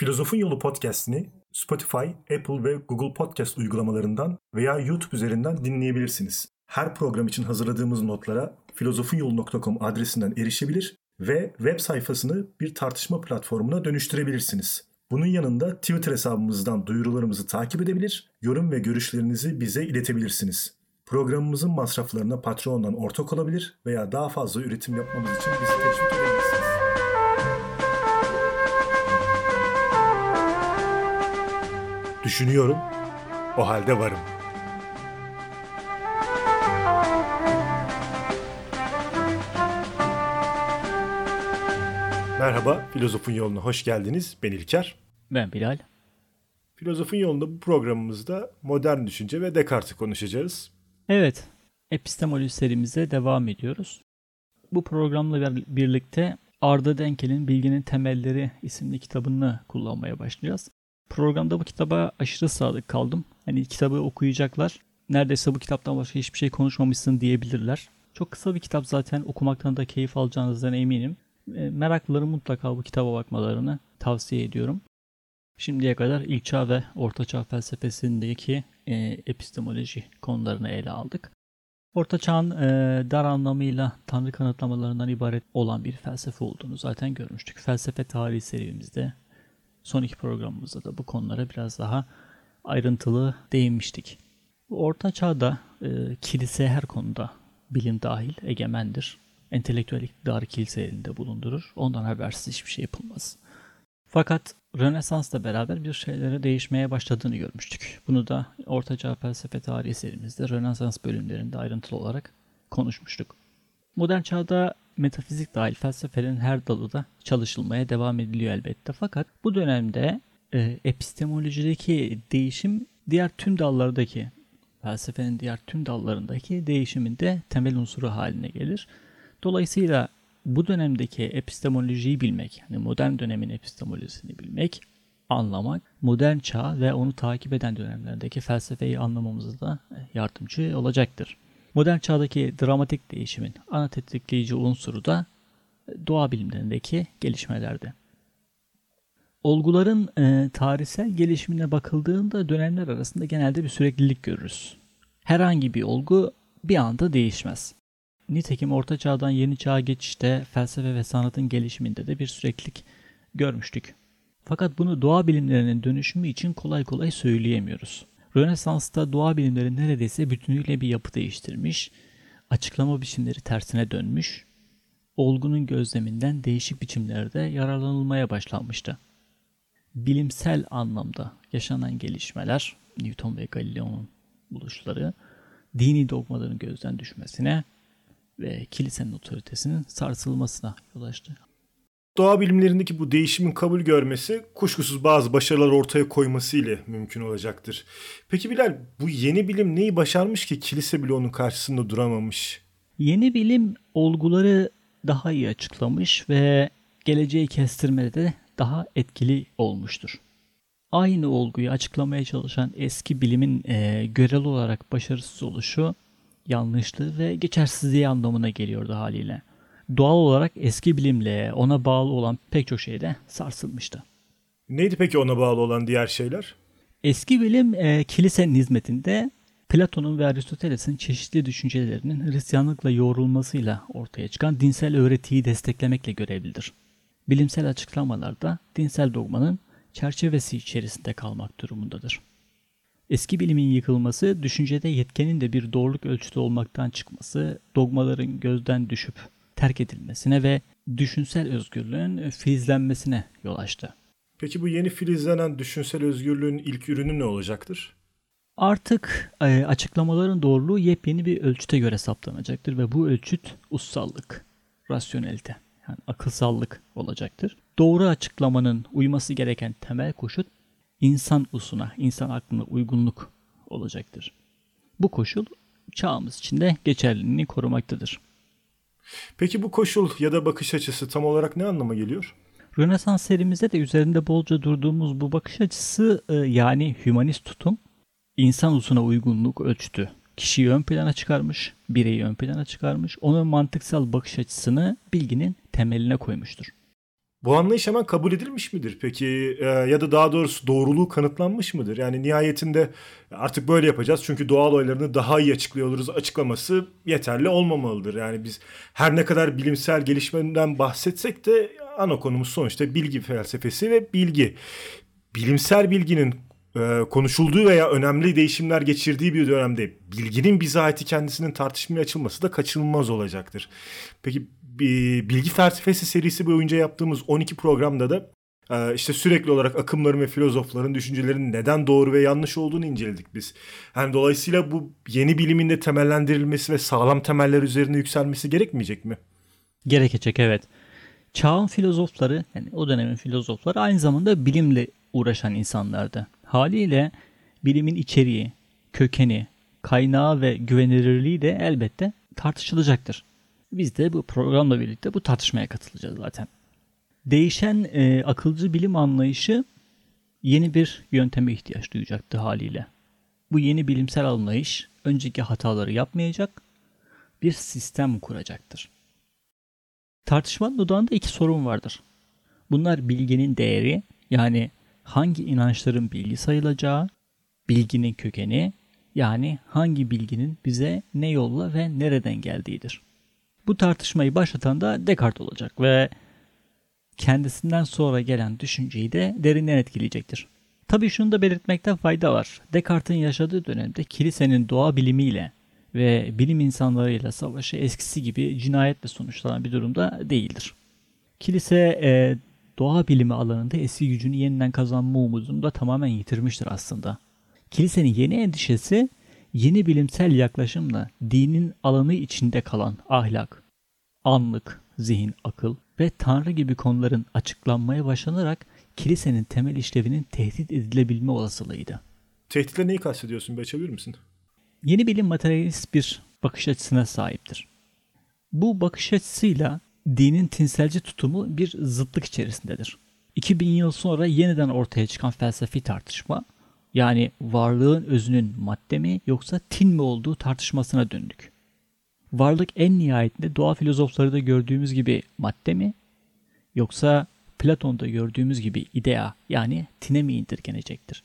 Filozofun Yolu podcast'ini Spotify, Apple ve Google Podcast uygulamalarından veya YouTube üzerinden dinleyebilirsiniz. Her program için hazırladığımız notlara filozofunyolu.com adresinden erişebilir ve web sayfasını bir tartışma platformuna dönüştürebilirsiniz. Bunun yanında Twitter hesabımızdan duyurularımızı takip edebilir, yorum ve görüşlerinizi bize iletebilirsiniz. Programımızın masraflarına Patreon'dan ortak olabilir veya daha fazla üretim yapmamız için bizi teşvik edebilirsiniz. Düşünüyorum, o halde varım. Merhaba, Filozofun Yoluna hoş geldiniz. Ben İlker. Ben Bilal. Filozofun Yolunda bu programımızda modern düşünce ve Descartes'i konuşacağız. Evet, epistemoloji serimize devam ediyoruz. Bu programla birlikte Arda Denkel'in Bilginin Temelleri isimli kitabını kullanmaya başlayacağız. Programda bu kitaba aşırı sadık kaldım. Hani kitabı okuyacaklar. Neredeyse bu kitaptan başka hiçbir şey konuşmamışsın diyebilirler. Çok kısa bir kitap zaten okumaktan da keyif alacağınızdan eminim. E, meraklıları mutlaka bu kitaba bakmalarını tavsiye ediyorum. Şimdiye kadar ilk çağ ve orta çağ felsefesindeki e, epistemoloji konularını ele aldık. Orta çağın e, dar anlamıyla tanrı kanıtlamalarından ibaret olan bir felsefe olduğunu zaten görmüştük. Felsefe tarihi serimizde son iki programımızda da bu konulara biraz daha ayrıntılı değinmiştik. Orta çağda e, kilise her konuda bilim dahil egemendir entelektüel iktidarı kilise elinde bulundurur. Ondan habersiz hiçbir şey yapılmaz. Fakat Rönesans'la beraber bir şeylere değişmeye başladığını görmüştük. Bunu da Ortaçağ Felsefe Tarihi serimizde Rönesans bölümlerinde ayrıntılı olarak konuşmuştuk. Modern çağda metafizik dahil felsefenin her dalı da çalışılmaya devam ediliyor elbette. Fakat bu dönemde e, epistemolojideki değişim diğer tüm dallardaki felsefenin diğer tüm dallarındaki değişimin de temel unsuru haline gelir. Dolayısıyla bu dönemdeki epistemolojiyi bilmek, yani modern dönemin epistemolojisini bilmek, anlamak, modern çağ ve onu takip eden dönemlerdeki felsefeyi anlamamızda da yardımcı olacaktır. Modern çağdaki dramatik değişimin ana tetikleyici unsuru da doğa bilimlerindeki gelişmelerdi. Olguların e, tarihsel gelişimine bakıldığında dönemler arasında genelde bir süreklilik görürüz. Herhangi bir olgu bir anda değişmez. Nitekim Orta Çağ'dan Yeni Çağ'a geçişte felsefe ve sanatın gelişiminde de bir süreklilik görmüştük. Fakat bunu doğa bilimlerinin dönüşümü için kolay kolay söyleyemiyoruz. Rönesans'ta doğa bilimleri neredeyse bütünüyle bir yapı değiştirmiş, açıklama biçimleri tersine dönmüş, olgunun gözleminden değişik biçimlerde yararlanılmaya başlanmıştı. Bilimsel anlamda yaşanan gelişmeler, Newton ve Galileo'nun buluşları, dini dogmaların gözden düşmesine, ve kilisenin otoritesinin sarsılmasına yol açtı. Doğa bilimlerindeki bu değişimin kabul görmesi kuşkusuz bazı başarılar ortaya koyması ile mümkün olacaktır. Peki Bilal bu yeni bilim neyi başarmış ki kilise bile onun karşısında duramamış? Yeni bilim olguları daha iyi açıklamış ve geleceği kestirmede de daha etkili olmuştur. Aynı olguyu açıklamaya çalışan eski bilimin e, görel olarak başarısız oluşu yanlışlığı ve geçersizliği anlamına geliyordu haliyle. Doğal olarak eski bilimle ona bağlı olan pek çok şey de sarsılmıştı. Neydi peki ona bağlı olan diğer şeyler? Eski bilim e, kilisenin hizmetinde Platon'un ve Aristoteles'in çeşitli düşüncelerinin Hristiyanlıkla yoğrulmasıyla ortaya çıkan dinsel öğretiyi desteklemekle görevlidir. Bilimsel açıklamalarda dinsel dogmanın çerçevesi içerisinde kalmak durumundadır. Eski bilimin yıkılması, düşüncede yetkenin de bir doğruluk ölçütü olmaktan çıkması, dogmaların gözden düşüp terk edilmesine ve düşünsel özgürlüğün filizlenmesine yol açtı. Peki bu yeni filizlenen düşünsel özgürlüğün ilk ürünü ne olacaktır? Artık e, açıklamaların doğruluğu yepyeni bir ölçüte göre saptanacaktır ve bu ölçüt ussallık, rasyonelite, yani akılsallık olacaktır. Doğru açıklamanın uyması gereken temel koşut insan usuna, insan aklına uygunluk olacaktır. Bu koşul çağımız içinde geçerliliğini korumaktadır. Peki bu koşul ya da bakış açısı tam olarak ne anlama geliyor? Rönesans serimizde de üzerinde bolca durduğumuz bu bakış açısı e, yani hümanist tutum insan usuna uygunluk ölçtü. Kişiyi ön plana çıkarmış, bireyi ön plana çıkarmış, onun mantıksal bakış açısını bilginin temeline koymuştur. Bu anlayış hemen kabul edilmiş midir peki e, ya da daha doğrusu doğruluğu kanıtlanmış mıdır? Yani nihayetinde artık böyle yapacağız çünkü doğal olaylarını daha iyi açıklıyoruz açıklaması yeterli olmamalıdır. Yani biz her ne kadar bilimsel gelişmeden bahsetsek de ana konumuz sonuçta bilgi felsefesi ve bilgi. Bilimsel bilginin e, konuşulduğu veya önemli değişimler geçirdiği bir dönemde bilginin bizatihi kendisinin tartışmaya açılması da kaçınılmaz olacaktır. Peki bilgi felsefesi serisi boyunca yaptığımız 12 programda da e, işte sürekli olarak akımların ve filozofların düşüncelerinin neden doğru ve yanlış olduğunu inceledik biz. Yani dolayısıyla bu yeni bilimin de temellendirilmesi ve sağlam temeller üzerine yükselmesi gerekmeyecek mi? Gerekecek evet. Çağın filozofları yani o dönemin filozofları aynı zamanda bilimle uğraşan insanlardı. Haliyle bilimin içeriği, kökeni, kaynağı ve güvenilirliği de elbette tartışılacaktır. Biz de bu programla birlikte bu tartışmaya katılacağız zaten. Değişen e, akılcı bilim anlayışı yeni bir yönteme ihtiyaç duyacaktı haliyle. Bu yeni bilimsel anlayış önceki hataları yapmayacak, bir sistem kuracaktır. Tartışmanın odağında iki sorun vardır. Bunlar bilginin değeri yani hangi inançların bilgi sayılacağı, bilginin kökeni yani hangi bilginin bize ne yolla ve nereden geldiğidir. Bu tartışmayı başlatan da Descartes olacak ve kendisinden sonra gelen düşünceyi de derinden etkileyecektir. Tabi şunu da belirtmekte fayda var. Descartes'in yaşadığı dönemde kilisenin doğa bilimiyle ve bilim insanlarıyla savaşı eskisi gibi cinayetle sonuçlanan bir durumda değildir. Kilise e, doğa bilimi alanında eski gücünü yeniden kazanma umudunu da tamamen yitirmiştir aslında. Kilisenin yeni endişesi yeni bilimsel yaklaşımla dinin alanı içinde kalan ahlak, anlık, zihin, akıl ve tanrı gibi konuların açıklanmaya başlanarak kilisenin temel işlevinin tehdit edilebilme olasılığıydı. Tehditle neyi kastediyorsun? Bir açabilir misin? Yeni bilim materyalist bir bakış açısına sahiptir. Bu bakış açısıyla dinin tinselci tutumu bir zıtlık içerisindedir. 2000 yıl sonra yeniden ortaya çıkan felsefi tartışma yani varlığın özünün madde mi yoksa tin mi olduğu tartışmasına döndük. Varlık en nihayetinde doğa filozofları da gördüğümüz gibi madde mi yoksa Platon'da gördüğümüz gibi idea yani tine mi indirgenecektir?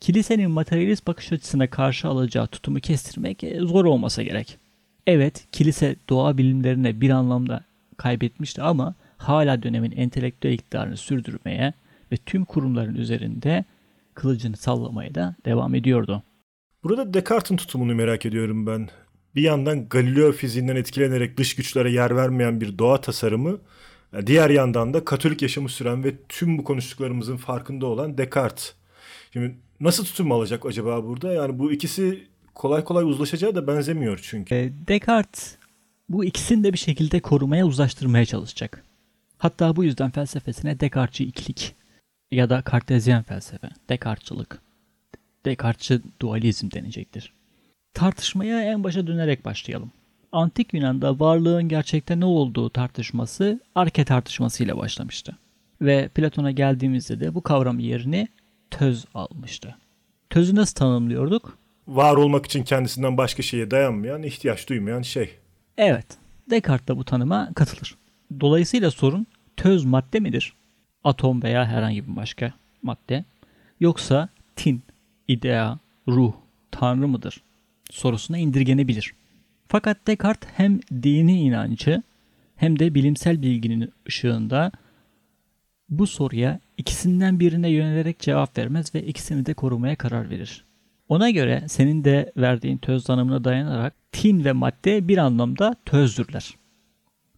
Kilisenin materyalist bakış açısına karşı alacağı tutumu kestirmek zor olmasa gerek. Evet, kilise doğa bilimlerine bir anlamda kaybetmişti ama hala dönemin entelektüel iktidarını sürdürmeye ve tüm kurumların üzerinde kılıcını sallamaya da devam ediyordu. Burada Descartes'in tutumunu merak ediyorum ben. Bir yandan Galileo fiziğinden etkilenerek dış güçlere yer vermeyen bir doğa tasarımı, diğer yandan da Katolik yaşamı süren ve tüm bu konuştuklarımızın farkında olan Descartes. Şimdi nasıl tutum alacak acaba burada? Yani bu ikisi kolay kolay uzlaşacağı da benzemiyor çünkü. E, Descartes bu ikisini de bir şekilde korumaya, uzlaştırmaya çalışacak. Hatta bu yüzden felsefesine Descartes'ci ikilik ya da Kartezyen felsefe, Descartes'çılık, Descartes'çı dualizm denecektir. Tartışmaya en başa dönerek başlayalım. Antik Yunan'da varlığın gerçekte ne olduğu tartışması arke tartışmasıyla başlamıştı. Ve Platon'a geldiğimizde de bu kavram yerini töz almıştı. Tözü nasıl tanımlıyorduk? Var olmak için kendisinden başka şeye dayanmayan, ihtiyaç duymayan şey. Evet, Descartes de bu tanıma katılır. Dolayısıyla sorun töz madde midir? Atom veya herhangi bir başka madde. Yoksa tin, idea, ruh, tanrı mıdır? sorusuna indirgenebilir. Fakat Descartes hem dini inancı hem de bilimsel bilginin ışığında bu soruya ikisinden birine yönelerek cevap vermez ve ikisini de korumaya karar verir. Ona göre senin de verdiğin töz tanımına dayanarak tin ve madde bir anlamda tözdürler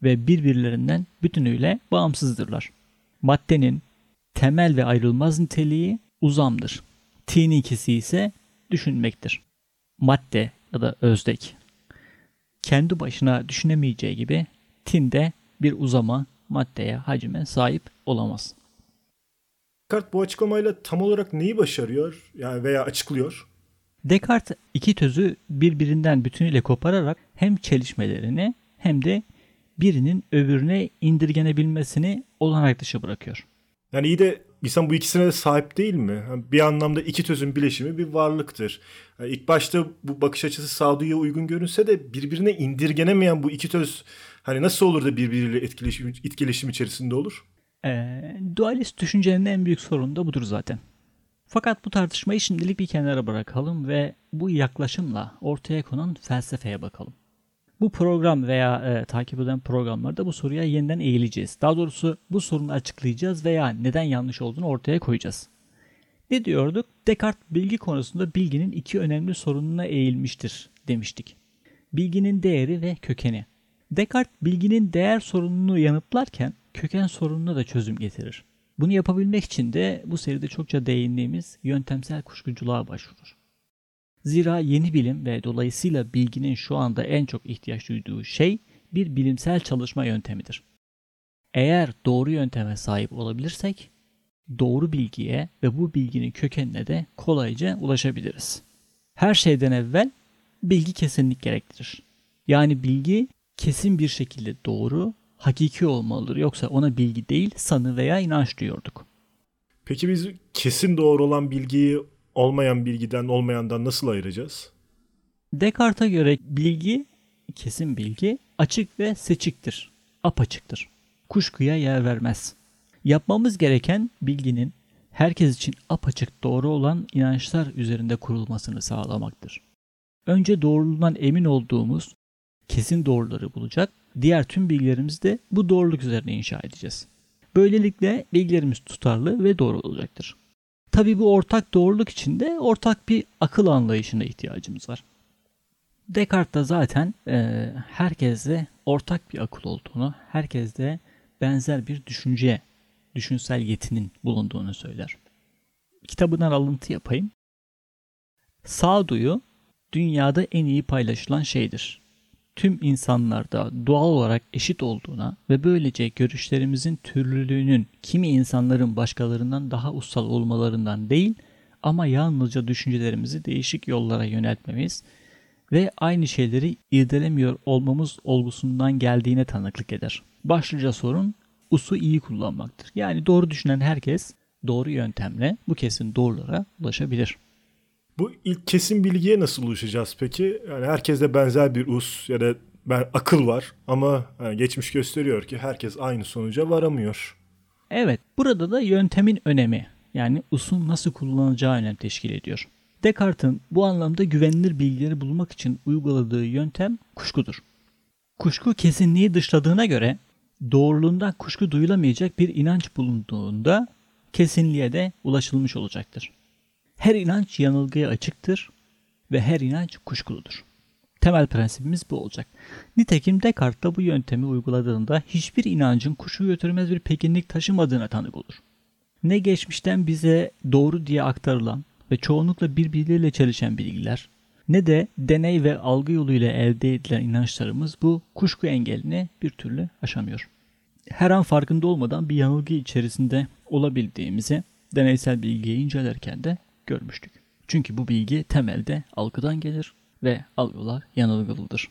ve birbirlerinden bütünüyle bağımsızdırlar. Maddenin temel ve ayrılmaz niteliği uzamdır. Tin ikisi ise düşünmektir. Madde ya da özdek kendi başına düşünemeyeceği gibi tin de bir uzama, maddeye, hacime sahip olamaz. Descartes bu açıklamayla tam olarak neyi başarıyor yani veya açıklıyor? Descartes iki tözü birbirinden bütünüyle kopararak hem çelişmelerini hem de birinin öbürüne indirgenebilmesini olanak dışı bırakıyor. Yani iyi de insan bu ikisine de sahip değil mi? Bir anlamda iki tözün bileşimi bir varlıktır. Yani ilk başta bu bakış açısı sağduyuya uygun görünse de birbirine indirgenemeyen bu iki töz hani nasıl olur da birbiriyle etkileşim, etkileşim içerisinde olur? E, dualist düşüncenin en büyük sorunu da budur zaten. Fakat bu tartışmayı şimdilik bir kenara bırakalım ve bu yaklaşımla ortaya konan felsefeye bakalım. Bu program veya e, takip eden programlarda bu soruya yeniden eğileceğiz. Daha doğrusu bu sorunu açıklayacağız veya neden yanlış olduğunu ortaya koyacağız. Ne diyorduk? Descartes bilgi konusunda bilginin iki önemli sorununa eğilmiştir demiştik. Bilginin değeri ve kökeni. Descartes bilginin değer sorununu yanıtlarken köken sorununa da çözüm getirir. Bunu yapabilmek için de bu seride çokça değindiğimiz yöntemsel kuşkuculuğa başvurur. Zira yeni bilim ve dolayısıyla bilginin şu anda en çok ihtiyaç duyduğu şey bir bilimsel çalışma yöntemidir. Eğer doğru yönteme sahip olabilirsek doğru bilgiye ve bu bilginin kökenine de kolayca ulaşabiliriz. Her şeyden evvel bilgi kesinlik gerektirir. Yani bilgi kesin bir şekilde doğru, hakiki olmalıdır. Yoksa ona bilgi değil, sanı veya inanç diyorduk. Peki biz kesin doğru olan bilgiyi olmayan bilgiden olmayandan nasıl ayıracağız? Descartes'a göre bilgi, kesin bilgi açık ve seçiktir. Apaçıktır. Kuşkuya yer vermez. Yapmamız gereken bilginin herkes için apaçık doğru olan inançlar üzerinde kurulmasını sağlamaktır. Önce doğruluğundan emin olduğumuz kesin doğruları bulacak, diğer tüm bilgilerimizi de bu doğruluk üzerine inşa edeceğiz. Böylelikle bilgilerimiz tutarlı ve doğru olacaktır. Tabi bu ortak doğruluk için de ortak bir akıl anlayışına ihtiyacımız var. Descartes da zaten e, herkeste ortak bir akıl olduğunu, herkeste benzer bir düşünce, düşünsel yetinin bulunduğunu söyler. Kitabından alıntı yapayım. Sağduyu dünyada en iyi paylaşılan şeydir. Tüm insanlarda doğal olarak eşit olduğuna ve böylece görüşlerimizin türlülüğünün kimi insanların başkalarından daha ussal olmalarından değil ama yalnızca düşüncelerimizi değişik yollara yöneltmemiz ve aynı şeyleri irdelemiyor olmamız olgusundan geldiğine tanıklık eder. Başlıca sorun usu iyi kullanmaktır. Yani doğru düşünen herkes doğru yöntemle bu kesin doğrulara ulaşabilir. Bu ilk kesin bilgiye nasıl ulaşacağız peki? Yani herkeste benzer bir us ya da ben akıl var ama yani geçmiş gösteriyor ki herkes aynı sonuca varamıyor. Evet, burada da yöntemin önemi yani usun nasıl kullanılacağı önem teşkil ediyor. Descartes'in bu anlamda güvenilir bilgileri bulmak için uyguladığı yöntem kuşkudur. Kuşku kesinliği dışladığına göre doğruluğundan kuşku duyulamayacak bir inanç bulunduğunda kesinliğe de ulaşılmış olacaktır. Her inanç yanılgıya açıktır ve her inanç kuşkuludur. Temel prensibimiz bu olacak. Nitekim Descartes da bu yöntemi uyguladığında hiçbir inancın kuşu götürmez bir pekinlik taşımadığına tanık olur. Ne geçmişten bize doğru diye aktarılan ve çoğunlukla birbirleriyle çelişen bilgiler, ne de deney ve algı yoluyla elde edilen inançlarımız bu kuşku engelini bir türlü aşamıyor. Her an farkında olmadan bir yanılgı içerisinde olabildiğimizi deneysel bilgiyi incelerken de görmüştük. Çünkü bu bilgi temelde algıdan gelir ve algılar yanılgılıdır.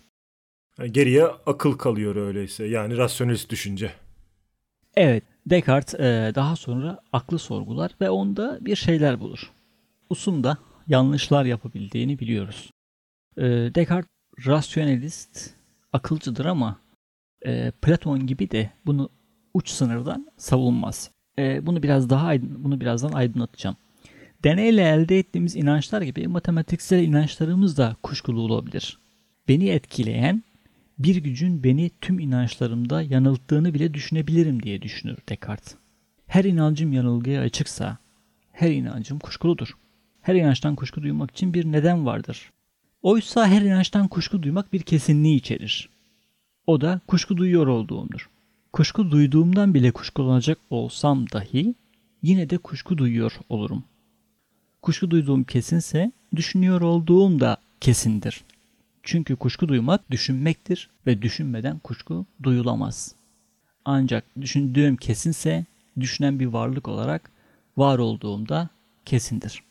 geriye akıl kalıyor öyleyse yani rasyonelist düşünce. Evet Descartes e, daha sonra aklı sorgular ve onda bir şeyler bulur. Usum'da yanlışlar yapabildiğini biliyoruz. E, Descartes rasyonelist, akılcıdır ama e, Platon gibi de bunu uç sınırdan savunmaz. Bunu biraz daha bunu birazdan aydınlatacağım. Deneyle elde ettiğimiz inançlar gibi matematiksel inançlarımız da kuşkulu olabilir. Beni etkileyen bir gücün beni tüm inançlarımda yanılttığını bile düşünebilirim diye düşünür Descartes. Her inancım yanılgıya açıksa her inancım kuşkuludur. Her inançtan kuşku duymak için bir neden vardır. Oysa her inançtan kuşku duymak bir kesinliği içerir. O da kuşku duyuyor olduğumdur. Kuşku duyduğumdan bile kuşkulanacak olsam dahi yine de kuşku duyuyor olurum. Kuşku duyduğum kesinse düşünüyor olduğum da kesindir. Çünkü kuşku duymak düşünmektir ve düşünmeden kuşku duyulamaz. Ancak düşündüğüm kesinse düşünen bir varlık olarak var olduğumda kesindir.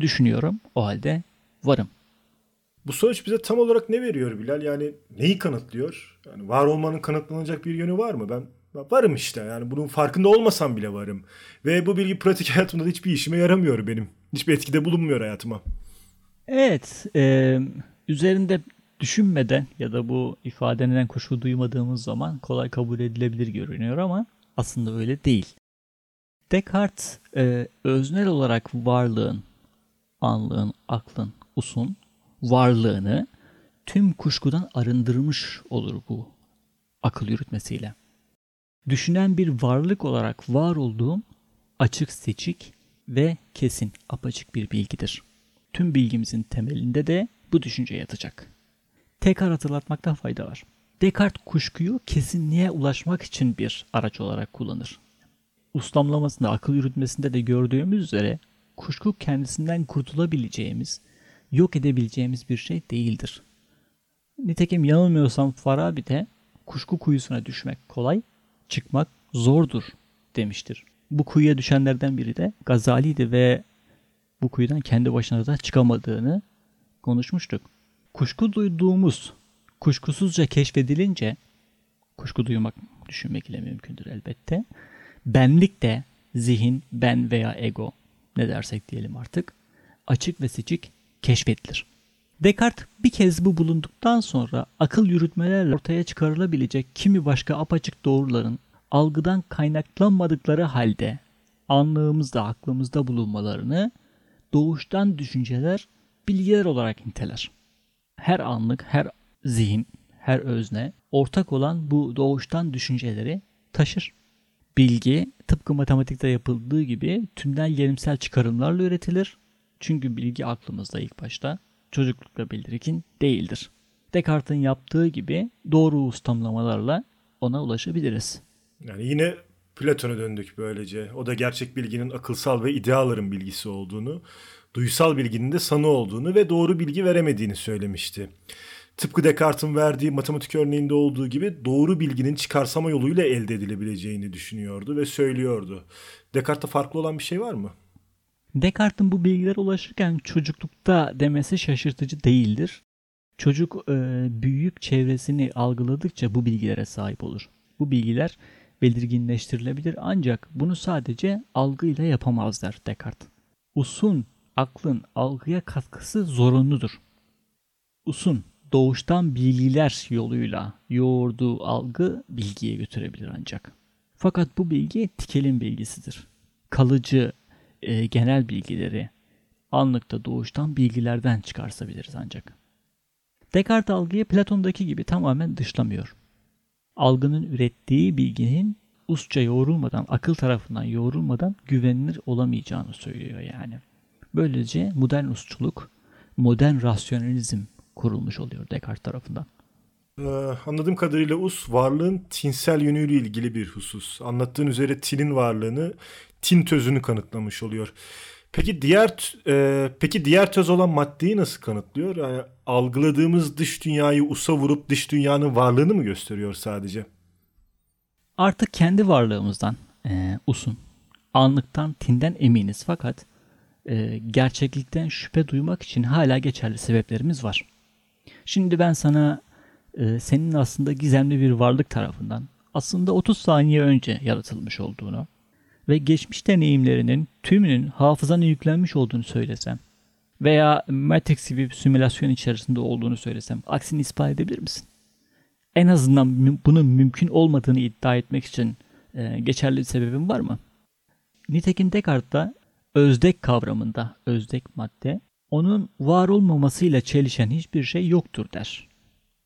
Düşünüyorum o halde varım. Bu sonuç bize tam olarak ne veriyor Bilal? Yani neyi kanıtlıyor? Yani var olmanın kanıtlanacak bir yönü var mı? Ben varım işte yani bunun farkında olmasam bile varım. Ve bu bilgi pratik hayatımda da hiçbir işime yaramıyor benim. Hiçbir etkide bulunmuyor hayatıma. Evet. E, üzerinde düşünmeden ya da bu ifade edilen kuşku duymadığımız zaman kolay kabul edilebilir görünüyor ama aslında öyle değil. Descartes e, öznel olarak varlığın, anlığın, aklın, usun varlığını tüm kuşkudan arındırmış olur bu akıl yürütmesiyle. Düşünen bir varlık olarak var olduğum açık seçik ve kesin apaçık bir bilgidir. Tüm bilgimizin temelinde de bu düşünce yatacak. Tekrar hatırlatmakta fayda var. Descartes kuşkuyu kesinliğe ulaşmak için bir araç olarak kullanır. Uslamlamasında, akıl yürütmesinde de gördüğümüz üzere kuşku kendisinden kurtulabileceğimiz, yok edebileceğimiz bir şey değildir. Nitekim yanılmıyorsam Farabi de kuşku kuyusuna düşmek kolay, çıkmak zordur demiştir. Bu kuyuya düşenlerden biri de Gazali'ydi ve bu kuyudan kendi başına da çıkamadığını konuşmuştuk. Kuşku duyduğumuz kuşkusuzca keşfedilince kuşku duymak düşünmek ile mümkündür elbette. Benlik de zihin, ben veya ego ne dersek diyelim artık açık ve seçik keşfedilir. Descartes bir kez bu bulunduktan sonra akıl yürütmelerle ortaya çıkarılabilecek kimi başka apaçık doğruların algıdan kaynaklanmadıkları halde anlığımızda, aklımızda bulunmalarını doğuştan düşünceler, bilgiler olarak niteler. Her anlık, her zihin, her özne ortak olan bu doğuştan düşünceleri taşır. Bilgi tıpkı matematikte yapıldığı gibi tümden gelimsel çıkarımlarla üretilir. Çünkü bilgi aklımızda ilk başta çocuklukla belirgin değildir. Descartes'in yaptığı gibi doğru ustamlamalarla ona ulaşabiliriz. Yani yine Platon'a döndük böylece. O da gerçek bilginin akılsal ve ideaların bilgisi olduğunu, duysal bilginin de sanı olduğunu ve doğru bilgi veremediğini söylemişti. Tıpkı Descartes'in verdiği matematik örneğinde olduğu gibi doğru bilginin çıkarsama yoluyla elde edilebileceğini düşünüyordu ve söylüyordu. Descartes'te farklı olan bir şey var mı? Descartes'in bu bilgilere ulaşırken çocuklukta demesi şaşırtıcı değildir. Çocuk e, büyüyüp çevresini algıladıkça bu bilgilere sahip olur. Bu bilgiler belirginleştirilebilir ancak bunu sadece algıyla yapamaz der Descartes. Usun, aklın algıya katkısı zorunludur. Usun, doğuştan bilgiler yoluyla yoğurduğu algı bilgiye götürebilir ancak. Fakat bu bilgi tikelin bilgisidir. Kalıcı, e, genel bilgileri anlıkta doğuştan bilgilerden çıkarsabiliriz ancak. Descartes algıyı Platon'daki gibi tamamen dışlamıyor. Algının ürettiği bilginin usça yoğrulmadan, akıl tarafından yoğrulmadan güvenilir olamayacağını söylüyor yani. Böylece modern usçuluk, modern rasyonalizm kurulmuş oluyor Descartes tarafından. Ee, anladığım kadarıyla us varlığın tinsel yönüyle ilgili bir husus. Anlattığın üzere tinin varlığını, tin tözünü kanıtlamış oluyor. Peki diğer e, peki diğer töz olan maddeyi nasıl kanıtlıyor? Yani algıladığımız dış dünyayı usa vurup dış dünyanın varlığını mı gösteriyor sadece? Artık kendi varlığımızdan e, usun, anlıktan, tinden eminiz fakat e, gerçeklikten şüphe duymak için hala geçerli sebeplerimiz var. Şimdi ben sana e, senin aslında gizemli bir varlık tarafından aslında 30 saniye önce yaratılmış olduğunu ve geçmiş deneyimlerinin tümünün hafızana yüklenmiş olduğunu söylesem veya Matrix gibi bir simülasyon içerisinde olduğunu söylesem aksini ispat edebilir misin? En azından bunun mümkün olmadığını iddia etmek için e, geçerli bir sebebin var mı? Nitekim Descartes'ta özdek kavramında özdek madde onun var olmamasıyla çelişen hiçbir şey yoktur der.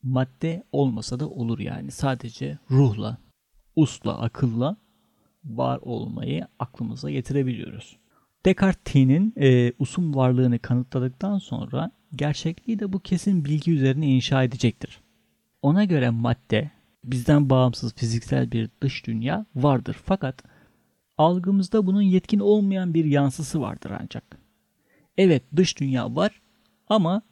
Madde olmasa da olur yani. Sadece ruhla, usla, akılla var olmayı aklımıza getirebiliyoruz. Descartes'in e, usum varlığını kanıtladıktan sonra gerçekliği de bu kesin bilgi üzerine inşa edecektir. Ona göre madde bizden bağımsız fiziksel bir dış dünya vardır fakat algımızda bunun yetkin olmayan bir yansısı vardır ancak. Evet dış dünya var ama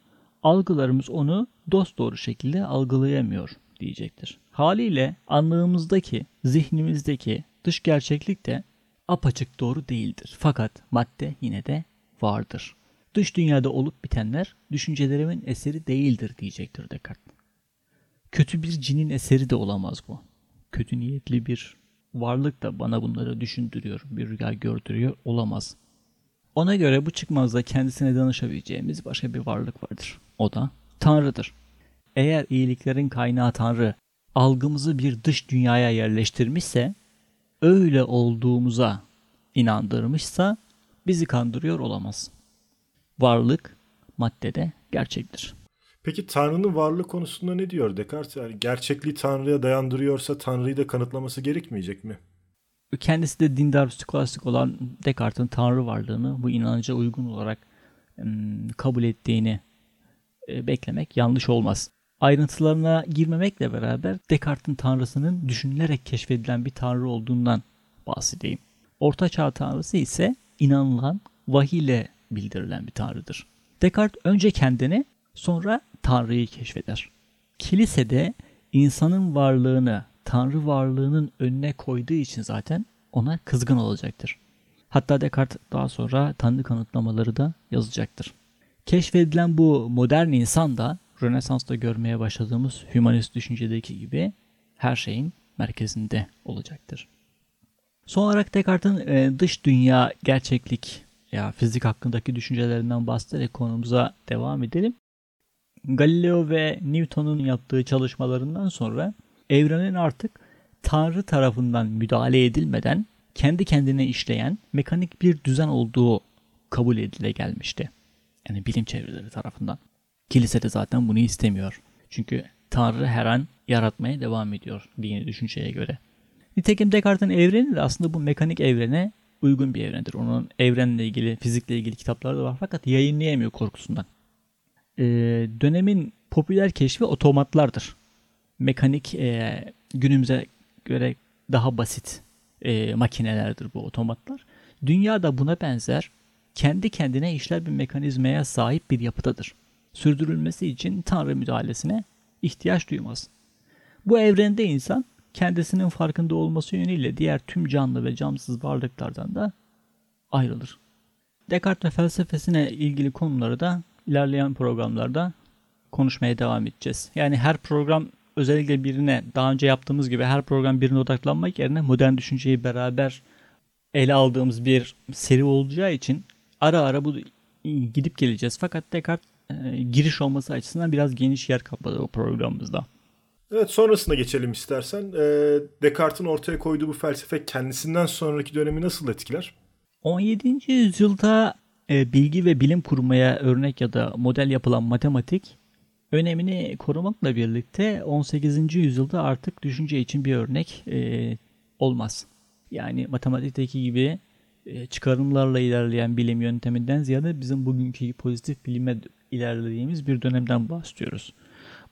algılarımız onu dost doğru şekilde algılayamıyor diyecektir. Haliyle anlığımızdaki, zihnimizdeki dış gerçeklik de apaçık doğru değildir. Fakat madde yine de vardır. Dış dünyada olup bitenler düşüncelerimin eseri değildir diyecektir Descartes. Kötü bir cinin eseri de olamaz bu. Kötü niyetli bir varlık da bana bunları düşündürüyor, bir rüya gördürüyor olamaz. Ona göre bu çıkmazda kendisine danışabileceğimiz başka bir varlık vardır. O da Tanrı'dır. Eğer iyiliklerin kaynağı Tanrı algımızı bir dış dünyaya yerleştirmişse öyle olduğumuza inandırmışsa bizi kandırıyor olamaz. Varlık maddede gerçektir. Peki Tanrı'nın varlığı konusunda ne diyor Descartes? Yani gerçekliği Tanrı'ya dayandırıyorsa Tanrı'yı da kanıtlaması gerekmeyecek mi? Kendisi de dindar skolastik olan Descartes'in Tanrı varlığını bu inanca uygun olarak kabul ettiğini e, beklemek yanlış olmaz. Ayrıntılarına girmemekle beraber Descartes'in tanrısının düşünülerek keşfedilen bir tanrı olduğundan bahsedeyim. Orta Çağ tanrısı ise inanılan vahiy ile bildirilen bir tanrıdır. Descartes önce kendini sonra tanrıyı keşfeder. Kilisede insanın varlığını tanrı varlığının önüne koyduğu için zaten ona kızgın olacaktır. Hatta Descartes daha sonra tanrı kanıtlamaları da yazacaktır. Keşfedilen bu modern insan da Rönesans'ta görmeye başladığımız hümanist düşüncedeki gibi her şeyin merkezinde olacaktır. Son olarak Descartes'in e, dış dünya gerçeklik ya fizik hakkındaki düşüncelerinden bahsederek konumuza devam edelim. Galileo ve Newton'un yaptığı çalışmalarından sonra evrenin artık Tanrı tarafından müdahale edilmeden kendi kendine işleyen mekanik bir düzen olduğu kabul edile gelmişti. Yani bilim çevreleri tarafından. Kilise de zaten bunu istemiyor. Çünkü Tanrı her an yaratmaya devam ediyor dini düşünceye göre. Nitekim Descartes'in evreni de aslında bu mekanik evrene uygun bir evrendir. Onun evrenle ilgili, fizikle ilgili kitapları da var fakat yayınlayamıyor korkusundan. Ee, dönemin popüler keşfi otomatlardır. Mekanik e, günümüze göre daha basit e, makinelerdir bu otomatlar. Dünya da buna benzer kendi kendine işler bir mekanizmaya sahip bir yapıdadır. Sürdürülmesi için Tanrı müdahalesine ihtiyaç duymaz. Bu evrende insan kendisinin farkında olması yönüyle diğer tüm canlı ve camsız varlıklardan da ayrılır. Descartes ve felsefesine ilgili konuları da ilerleyen programlarda konuşmaya devam edeceğiz. Yani her program özellikle birine daha önce yaptığımız gibi her program birine odaklanmak yerine modern düşünceyi beraber ele aldığımız bir seri olacağı için ara ara bu gidip geleceğiz. Fakat Descartes e, giriş olması açısından biraz geniş yer kapladı o programımızda. Evet sonrasına geçelim istersen. E, Descartes'in ortaya koyduğu bu felsefe kendisinden sonraki dönemi nasıl etkiler? 17. yüzyılda e, bilgi ve bilim kurmaya örnek ya da model yapılan matematik önemini korumakla birlikte 18. yüzyılda artık düşünce için bir örnek e, olmaz. Yani matematikteki gibi çıkarımlarla ilerleyen bilim yönteminden ziyade bizim bugünkü pozitif bilime ilerlediğimiz bir dönemden bahsediyoruz.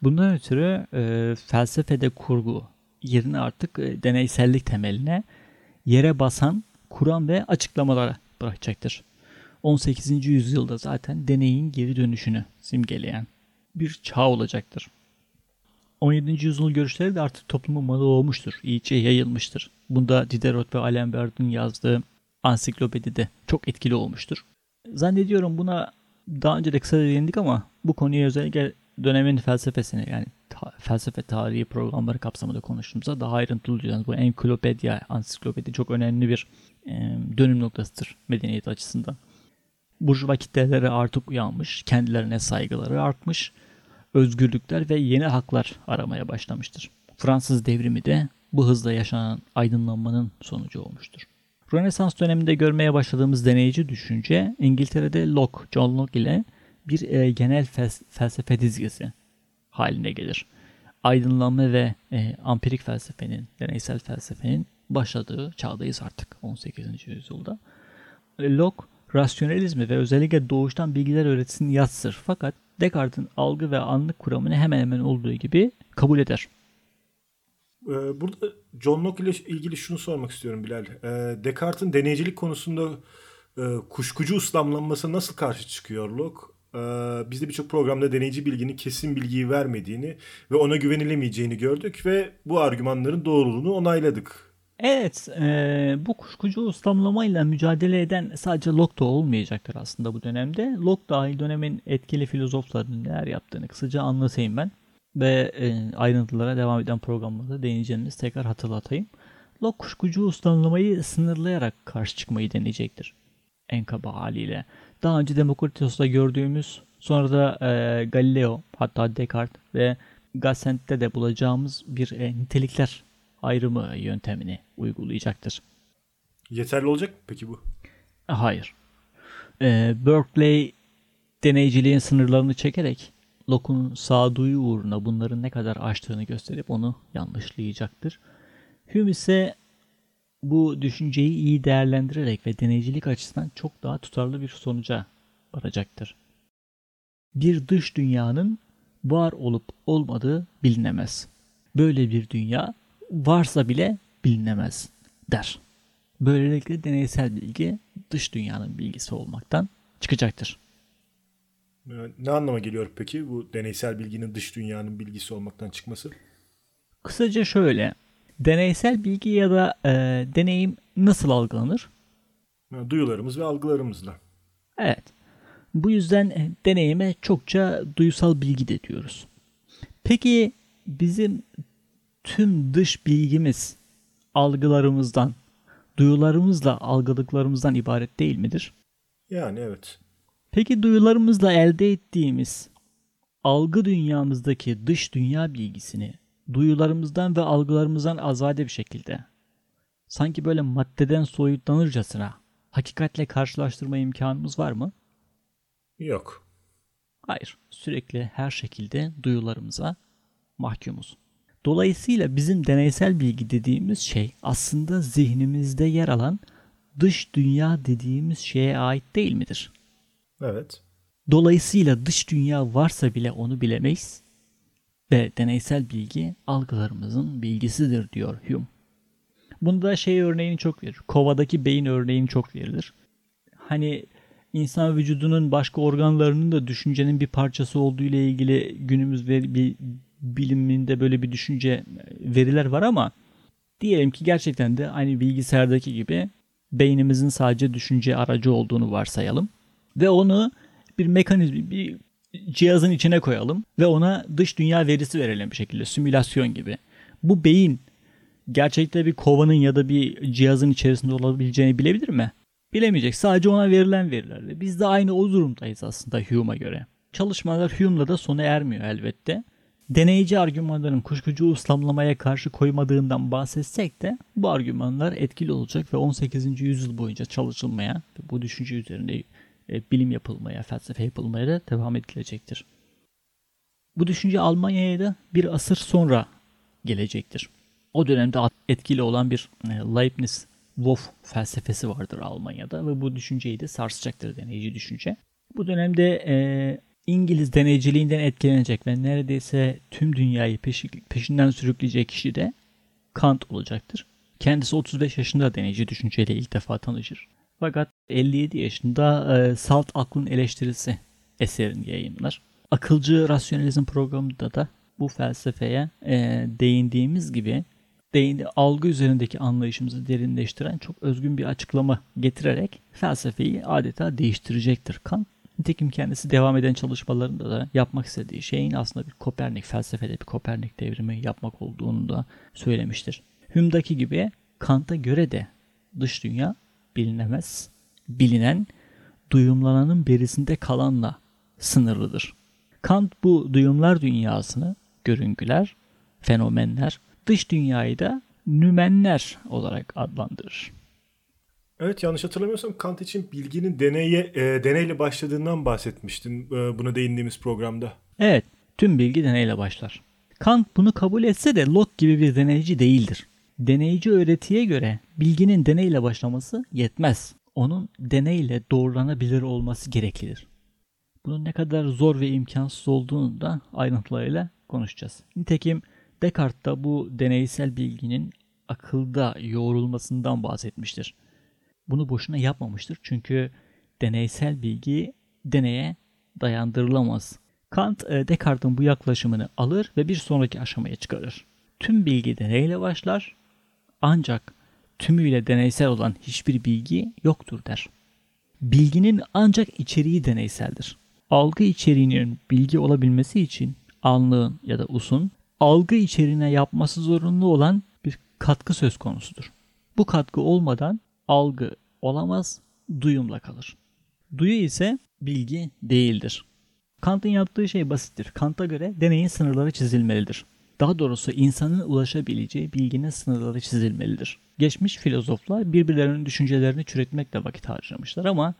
Bundan ötürü e, felsefede kurgu yerini artık e, deneysellik temeline yere basan kuram ve açıklamalara bırakacaktır. 18. yüzyılda zaten deneyin geri dönüşünü simgeleyen bir çağ olacaktır. 17. yüzyıl görüşleri de artık toplumun malı olmuştur, iyice yayılmıştır. Bunda Diderot ve Alenbert'in yazdığı ansiklopedide çok etkili olmuştur. Zannediyorum buna daha önce de kısa değindik ama bu konuyu özellikle dönemin felsefesini yani ta, felsefe tarihi programları kapsamında konuştuğumuzda daha ayrıntılı olacağız. Bu enklopedya, ansiklopedi çok önemli bir e, dönüm noktasıdır medeniyet açısından. Burjuva kitleleri artık uyanmış, kendilerine saygıları artmış, özgürlükler ve yeni haklar aramaya başlamıştır. Fransız devrimi de bu hızla yaşanan aydınlanmanın sonucu olmuştur. Rönesans döneminde görmeye başladığımız deneyici düşünce İngiltere'de Locke, John Locke ile bir e, genel fels- felsefe dizgesi haline gelir. Aydınlanma ve e, ampirik felsefenin, deneysel felsefenin başladığı çağdayız artık 18. yüzyılda. Locke rasyonelizmi ve özellikle doğuştan bilgiler öğretisini yatsır fakat Descartes'in algı ve anlık kuramını hemen hemen olduğu gibi kabul eder. Ee, burada John Locke ile ilgili şunu sormak istiyorum Bilal. Ee, Descartes'in deneycilik konusunda e, kuşkucu uslamlanması nasıl karşı çıkıyor Locke? Ee, biz de birçok programda deneyici bilginin kesin bilgiyi vermediğini ve ona güvenilemeyeceğini gördük ve bu argümanların doğruluğunu onayladık. Evet, e, bu kuşkucu uslamlamayla mücadele eden sadece Locke da olmayacaktır aslında bu dönemde. Locke dahil dönemin etkili filozoflarının neler yaptığını kısaca anlatayım ben ve e, ayrıntılara devam eden programlarda değineceğimiz tekrar hatırlatayım. Locke kuşkucu uslanlamayı sınırlayarak karşı çıkmayı deneyecektir. En kaba haliyle. Daha önce Demokritos'ta gördüğümüz sonra da e, Galileo hatta Descartes ve Gassent'te de bulacağımız bir e, nitelikler ayrımı yöntemini uygulayacaktır. Yeterli olacak mı peki bu? Hayır. Ee, Berkeley deneyciliğin sınırlarını çekerek Locke'un sağduyu uğruna bunların ne kadar aştığını gösterip onu yanlışlayacaktır. Hume ise bu düşünceyi iyi değerlendirerek ve deneycilik açısından çok daha tutarlı bir sonuca varacaktır. Bir dış dünyanın var olup olmadığı bilinemez. Böyle bir dünya varsa bile bilinemez der. Böylelikle deneysel bilgi dış dünyanın bilgisi olmaktan çıkacaktır. Ee, ne anlama geliyor peki bu deneysel bilginin dış dünyanın bilgisi olmaktan çıkması? Kısaca şöyle, deneysel bilgi ya da e, deneyim nasıl algılanır? Duyularımız ve algılarımızla. Evet. Bu yüzden e, deneyime çokça duysal bilgi de diyoruz. Peki bizim tüm dış bilgimiz algılarımızdan, duyularımızla algıladıklarımızdan ibaret değil midir? Yani evet. Peki duyularımızla elde ettiğimiz algı dünyamızdaki dış dünya bilgisini duyularımızdan ve algılarımızdan azade bir şekilde sanki böyle maddeden soyutlanırcasına hakikatle karşılaştırma imkanımız var mı? Yok. Hayır. Sürekli her şekilde duyularımıza mahkumuz. Dolayısıyla bizim deneysel bilgi dediğimiz şey aslında zihnimizde yer alan dış dünya dediğimiz şeye ait değil midir? Evet. Dolayısıyla dış dünya varsa bile onu bilemeyiz ve deneysel bilgi algılarımızın bilgisidir diyor Hume. Bunda şey örneğini çok verir. Kovadaki beyin örneğini çok verilir. Hani insan vücudunun başka organlarının da düşüncenin bir parçası olduğu ile ilgili günümüz ver, bir biliminde böyle bir düşünce veriler var ama diyelim ki gerçekten de aynı bilgisayardaki gibi beynimizin sadece düşünce aracı olduğunu varsayalım ve onu bir mekanizma bir cihazın içine koyalım ve ona dış dünya verisi verelim bir şekilde simülasyon gibi. Bu beyin gerçekte bir kovanın ya da bir cihazın içerisinde olabileceğini bilebilir mi? Bilemeyecek. Sadece ona verilen verilerle. Biz de aynı o durumdayız aslında Hume'a göre. Çalışmalar Hume'la da sona ermiyor elbette. Deneyici argümanların kuşkucu uslamlamaya karşı koymadığından bahsetsek de bu argümanlar etkili olacak ve 18. yüzyıl boyunca çalışılmaya bu düşünce üzerinde bilim yapılmaya, felsefe yapılmaya da devam edilecektir. Bu düşünce Almanya'ya da bir asır sonra gelecektir. O dönemde etkili olan bir e, Leibniz Wolf felsefesi vardır Almanya'da ve bu düşünceyi de sarsacaktır deneyici düşünce. Bu dönemde e, İngiliz deneyiciliğinden etkilenecek ve neredeyse tüm dünyayı peşi, peşinden sürükleyecek kişi de Kant olacaktır. Kendisi 35 yaşında deneyici düşünceyle ilk defa tanışır. Fakat 57 yaşında e, Salt Aklın Eleştirisi eserini yayınlar. Akılcı Rasyonalizm programında da bu felsefeye e, değindiğimiz gibi değindi, algı üzerindeki anlayışımızı derinleştiren çok özgün bir açıklama getirerek felsefeyi adeta değiştirecektir Kant. Nitekim kendisi devam eden çalışmalarında da yapmak istediği şeyin aslında bir Kopernik felsefede bir Kopernik devrimi yapmak olduğunu da söylemiştir. Hume'daki gibi Kant'a göre de dış dünya bilinemez. Bilinen duyumlananın berisinde kalanla sınırlıdır. Kant bu duyumlar dünyasını görüngüler, fenomenler, dış dünyayı da nümenler olarak adlandırır. Evet yanlış hatırlamıyorsam Kant için bilginin deneye, e, deneyle başladığından bahsetmiştin e, buna değindiğimiz programda. Evet, tüm bilgi deneyle başlar. Kant bunu kabul etse de Locke gibi bir deneyici değildir. Deneyici öğretiye göre bilginin deneyle başlaması yetmez. Onun deneyle doğrulanabilir olması gereklidir. Bunun ne kadar zor ve imkansız olduğunu da ayrıntılarıyla konuşacağız. Nitekim Descartes da bu deneysel bilginin akılda yoğrulmasından bahsetmiştir. Bunu boşuna yapmamıştır çünkü deneysel bilgi deneye dayandırılamaz. Kant e, Descartes'in bu yaklaşımını alır ve bir sonraki aşamaya çıkarır. Tüm bilgi deneyle başlar ancak tümüyle deneysel olan hiçbir bilgi yoktur der. Bilginin ancak içeriği deneyseldir. Algı içeriğinin bilgi olabilmesi için anlığın ya da usun algı içeriğine yapması zorunlu olan bir katkı söz konusudur. Bu katkı olmadan algı olamaz, duyumla kalır. Duyu ise bilgi değildir. Kant'ın yaptığı şey basittir. Kant'a göre deneyin sınırları çizilmelidir. Daha doğrusu insanın ulaşabileceği bilginin sınırları çizilmelidir. Geçmiş filozoflar birbirlerinin düşüncelerini çürütmekle vakit harcamışlar ama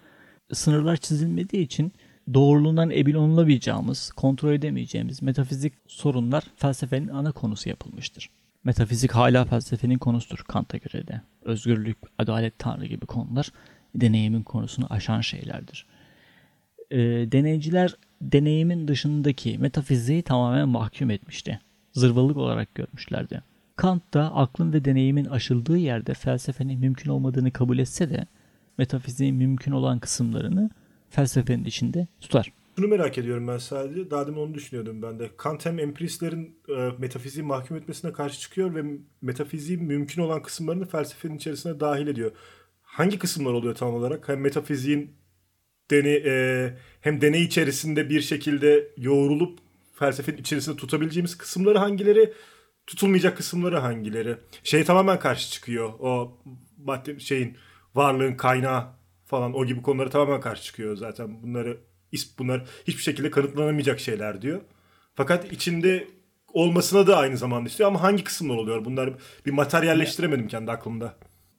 sınırlar çizilmediği için doğruluğundan emin olunamayacağımız, kontrol edemeyeceğimiz metafizik sorunlar felsefenin ana konusu yapılmıştır. Metafizik hala felsefenin konusudur Kant'a göre de. Özgürlük, adalet, tanrı gibi konular deneyimin konusunu aşan şeylerdir. E, deneyciler deneyimin dışındaki metafiziği tamamen mahkum etmişti. Zırvalık olarak görmüşlerdi. Kant da aklın ve deneyimin aşıldığı yerde felsefenin mümkün olmadığını kabul etse de metafiziğin mümkün olan kısımlarını felsefenin içinde tutar. Şunu merak ediyorum ben sadece. Daha demin onu düşünüyordum ben de. Kant hem empiristlerin e, metafiziği mahkum etmesine karşı çıkıyor ve metafiziğin mümkün olan kısımlarını felsefenin içerisine dahil ediyor. Hangi kısımlar oluyor tam olarak? Hem metafiziğin deney, e, hem deney içerisinde bir şekilde yoğrulup felsefenin içerisinde tutabileceğimiz kısımları hangileri, tutulmayacak kısımları hangileri? Şey tamamen karşı çıkıyor. O madde şeyin varlığın kaynağı falan o gibi konuları tamamen karşı çıkıyor zaten. Bunları bunlar hiçbir şekilde kanıtlanamayacak şeyler diyor. Fakat içinde olmasına da aynı zamanda istiyor ama hangi kısımlar oluyor? Bunlar bir materyalleştiremedim kendi aklımda.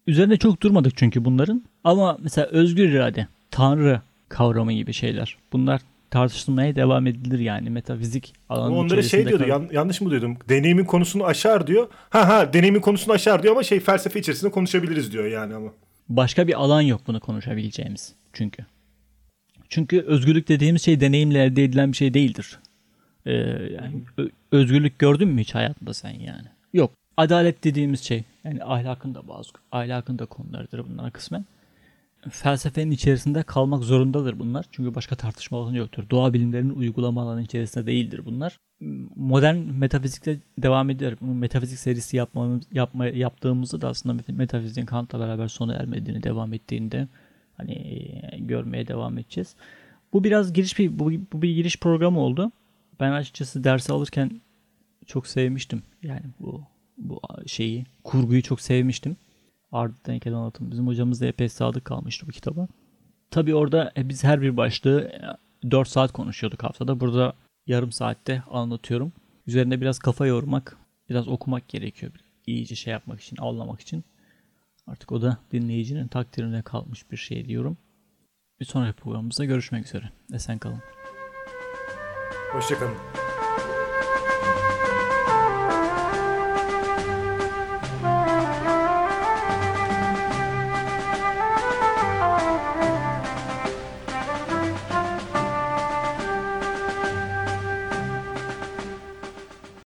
Üzerinde çok durmadık çünkü bunların. Ama mesela özgür irade, tanrı kavramı gibi şeyler. Bunlar tartışılmaya devam edilir yani metafizik alanı Onlara şey diyordu kal- yan, yanlış mı duydum? Deneyimin konusunu aşar diyor. Ha ha deneyimin konusunu aşar diyor ama şey felsefe içerisinde konuşabiliriz diyor yani ama. Başka bir alan yok bunu konuşabileceğimiz çünkü. Çünkü özgürlük dediğimiz şey deneyimle elde edilen bir şey değildir. Ee, yani özgürlük gördün mü hiç hayatında sen yani? Yok. Adalet dediğimiz şey yani ahlakın da bazı ahlakın da konularıdır bunlar kısmen. Felsefenin içerisinde kalmak zorundadır bunlar. Çünkü başka tartışma alanı yoktur. Doğa bilimlerinin uygulama alanı içerisinde değildir bunlar. Modern metafizikle devam ediyor. Metafizik serisi yapmamız, yapma, yaptığımızda da aslında metafiziğin Kant'la beraber sona ermediğini, devam ettiğinde hani e, görmeye devam edeceğiz. Bu biraz giriş bir bu, bu bir giriş programı oldu. Ben açıkçası dersi alırken çok sevmiştim. Yani bu bu şeyi, kurguyu çok sevmiştim. Arda Denkel anlatım. Bizim hocamız da epey sadık kalmıştı bu kitaba. Tabi orada e, biz her bir başlığı 4 e, saat konuşuyorduk haftada. Burada yarım saatte anlatıyorum. Üzerinde biraz kafa yormak, biraz okumak gerekiyor. İyice şey yapmak için, anlamak için. Artık o da dinleyicinin takdirine kalmış bir şey diyorum. Bir sonraki programımızda görüşmek üzere. Esen kalın. Hoşçakalın.